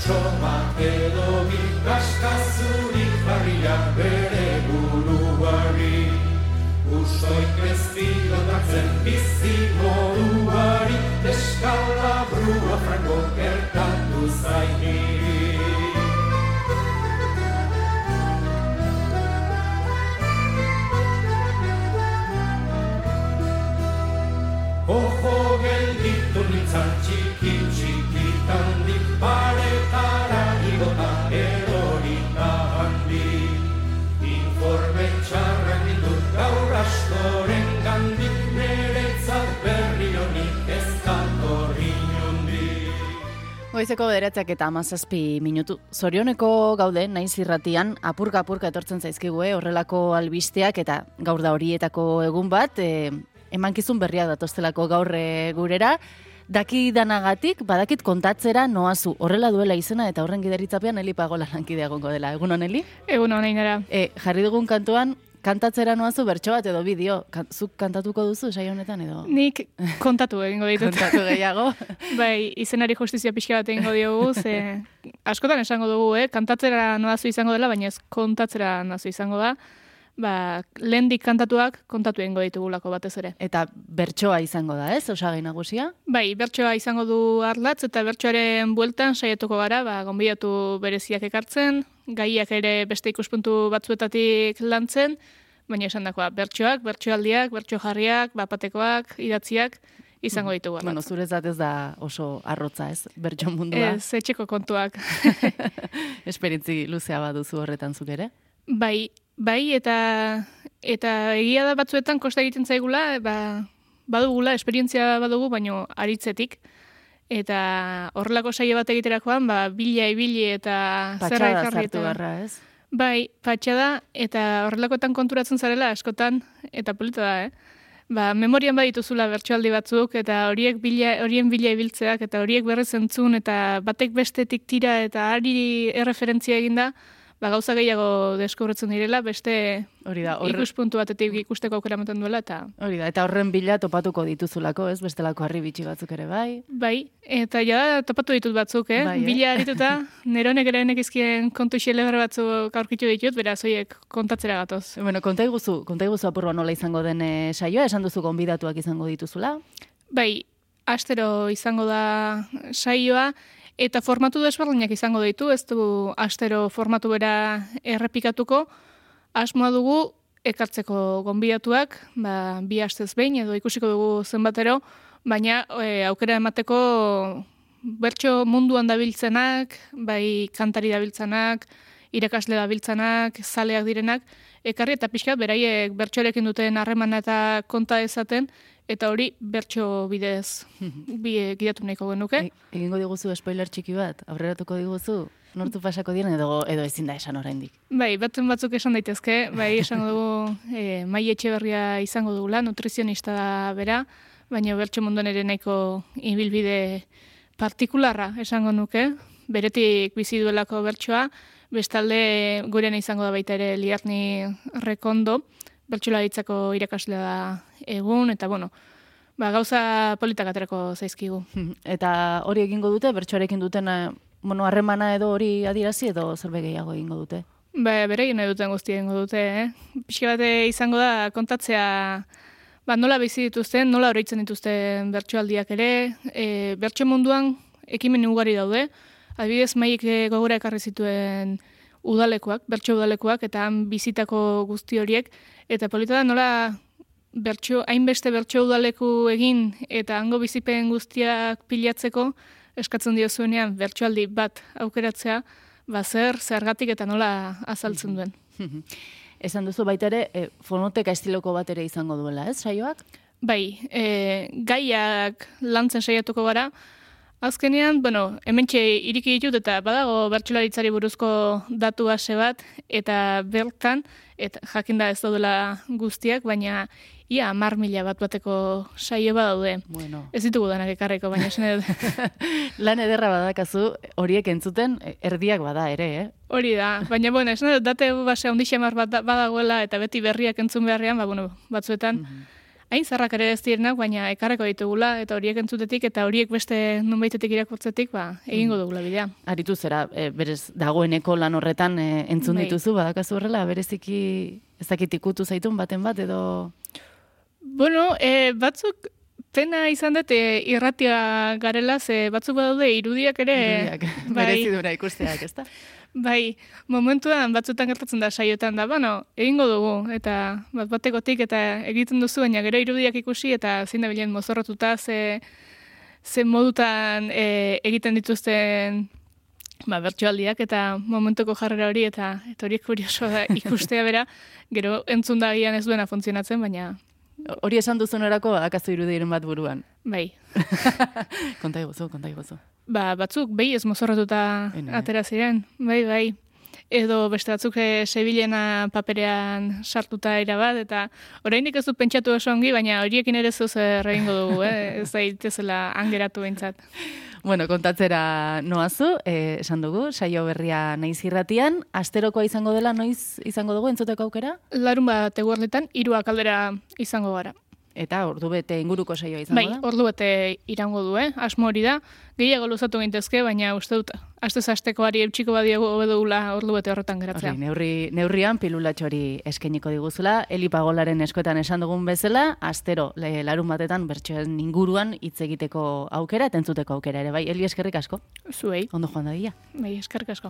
bertso bat edo bi kaskazurik jarriak bere buruari. Usoik ez pilotatzen bizi moduari, eskala brua frango gertatu Goizeko bederatzak eta amazazpi minutu. Zorioneko gaude, naiz irratian, apurka-apurka etortzen zaizkigue horrelako albisteak eta gaur da horietako egun bat, e, emankizun berriak datostelako gaur e, gurera, daki danagatik, badakit kontatzera noazu, horrela duela izena eta horren gideritzapean Eli Pagola lankidea egongo dela. Egun hon, Eli? Egun honein era. E, jarri dugun kantuan, kantatzera noazu bertso bat edo bideo. Kan, zuk kantatuko duzu saio honetan edo? Nik kontatu egingo ditut. Kontatu gehiago. bai, izenari justizia pixka bat egingo diogu, ze askotan esango dugu, eh? kantatzera noazu izango dela, baina ez kontatzera noazu izango da. Ba, lehendik kantatuak kontatu egingo ditugulako batez ere. Eta bertsoa izango da, ez? Osagai nagusia? Bai, bertsoa izango du arlatz eta bertsoaren bueltan saiatuko gara, ba, gonbidatu bereziak ekartzen, gaiak ere beste ikuspuntu batzuetatik lantzen, baina esan dakoa, bertsoak, bertsoaldiak, bertso jarriak, bapatekoak, idatziak, izango ditugu. Bueno, zurezat ez da oso arrotza, ez? Bertso mundua. Ez, etxeko kontuak. Esperitzi luzea baduzu horretan zuk ere? Bai, bai, eta eta egia da batzuetan kosta egiten zaigula, ba, badugula, esperientzia badugu, baino aritzetik. Eta horrelako saio bat egiterakoan, ba, bila ibili eta zerra ekarri eta... garra, ez? Bai, patxada, eta horrelakoetan konturatzen zarela askotan, eta polita da, eh? Ba, memorian badituzula bertsoaldi batzuk, eta horiek bila, horien bila ibiltzeak, eta horiek berrez entzun, eta batek bestetik tira, eta ari erreferentzia eginda, ba, gauza gehiago deskubritzen direla, beste Hori da, horre, ikuspuntu batetik ikusteko aukera ematen duela, eta hori da, eta horren bila topatuko dituzulako, ez? Bestelako harri bitxi batzuk ere, bai? bai, eta ja topatu ditut batzuk, eh? Bai, eh? Bila arituta, neronek ere nekizkien kontu xelebre batzuk aurkitu ditut, beraz, hoiek kontatzera gatoz. Bueno, konta iguzu, konta iguzu apurua nola izango den eh, saioa, esan duzu gonbidatuak izango dituzula? Bai, astero izango da saioa, eta formatu desberdinak izango ditu, ez du astero formatu bera errepikatuko, asmoa dugu ekartzeko gonbidatuak, ba, bi astez behin edo ikusiko dugu zenbatero, baina e, aukera emateko bertso munduan dabiltzenak, bai kantari dabiltzenak, irakasle dabiltzenak, zaleak direnak, ekarri eta pixkat beraiek bertsoarekin duten harremana eta konta ezaten, eta hori bertso bidez bi gidatu nahiko genuke. E, egingo diguzu spoiler txiki bat, aurreratuko diguzu, nortu pasako diren edo edo ezin da esan oraindik. Bai, batzen batzuk esan daitezke, bai esan dugu e, mai etxeberria izango dugula, nutrizionista da bera, baina bertso munduan ere nahiko ibilbide partikularra esango nuke, beretik bizi duelako bertsoa, bestalde gurena izango da baita ere liarni rekondo, bertsolaritzako irakaslea da egun, eta bueno, ba, gauza politak aterako zaizkigu. Eta hori egingo dute, bertsoarekin duten eh, bueno, harremana edo hori adirazi edo zerbait gehiago egingo dute. Ba, bere nahi duten guztia egingo dute, eh? Pixka bate izango da kontatzea ba, nola bizi dituzten, nola oroitzen dituzten bertsoaldiak ere, e, bertso munduan ekimen ugari daude, adibidez maik eh, gogora ekarri zituen udalekoak, bertso udalekoak, eta han bizitako guzti horiek, eta polita da nola bertso, hainbeste bertso udaleku egin, eta hango bizipen guztiak pilatzeko, eskatzen dio zuenean bertsoaldi bat aukeratzea, ba zer, zergatik eta nola azaltzen duen. Esan duzu baita ere, e, fonoteka estiloko bat ere izango duela, ez, saioak? Bai, e, gaiak lantzen saiatuko gara, Azkenean, bueno, hementxe iriki ditut eta badago bertsolaritzari buruzko datu base bat eta bertan, eta jakinda ez daudela guztiak, baina ia mar mila bat bateko saio badaude. Bueno. Ez ditugu danak ekarreko, baina esan edo. Lan ederra badakazu, horiek entzuten, erdiak bada ere, eh? Hori da, baina bueno, esan edo date base handixe mar bat da- badagoela eta beti berriak entzun beharrean, ba, bueno, batzuetan Mhm. Hain zarrak ere ez direnak, baina ekarreko ditugula, eta horiek entzutetik, eta horiek beste nunbaitetik irakurtzetik, ba, egingo dugula bidea. Aritu zera, e, berez, dagoeneko lan horretan e, entzun Bai. dituzu, badakazu horrela, bereziki ez dakit ikutu zaitun baten bat, edo... Bueno, e, batzuk pena izan dut e, irratia garela, ze batzuk badaude irudiak ere... Irudiak, merezi dura ikusteak, ezta? Bai, momentuan batzutan gertatzen da saiotan da, bueno, egingo dugu, eta bat batekotik eta egiten duzu, baina gero irudiak ikusi eta zein da bilen mozorrotuta, ze, ze modutan e, egiten dituzten ba, bertsoaldiak eta momentuko jarrera hori, eta, eta horiek kurioso da ikustea bera, gero entzun da ez duena funtzionatzen, baina Hori esan duzun erako, badakazu irudiren bat buruan. bai. konta iguzu, konta iguzu. Ba, batzuk behi ez mozorrotuta Ene. atera ziren, bai, bai. Edo beste batzuk e, Sevilena paperean sartuta ira bat, eta oraindik ez dut pentsatu oso ongi, baina horiekin ere zuz egingo dugu, eh? ez da angeratu behintzat. Bueno, kontatzera noazu, eh, esan dugu, saio berria naiz irratian, asterokoa izango dela noiz izango dugu entzuteko aukera? Larun bat eguerletan, hiruak aldera izango gara. Eta ordu bete inguruko saioa izango Bai, da? ordu bete irango du, eh? asmo hori da. Gehiago luzatu gintezke, baina uste dut, astez astekoari eutxiko badiago hobedugula ordu bete horretan geratzea. Horri, neurri, neurrian pilulatxori eskeniko diguzula, elipagolaren eskoetan esan dugun bezala, astero le, larun batetan bertsoen inguruan hitz egiteko aukera eta entzuteko aukera ere, bai, Eli eskerrik asko, Zuei, ondo joan da dia. bai, eskerrik asko.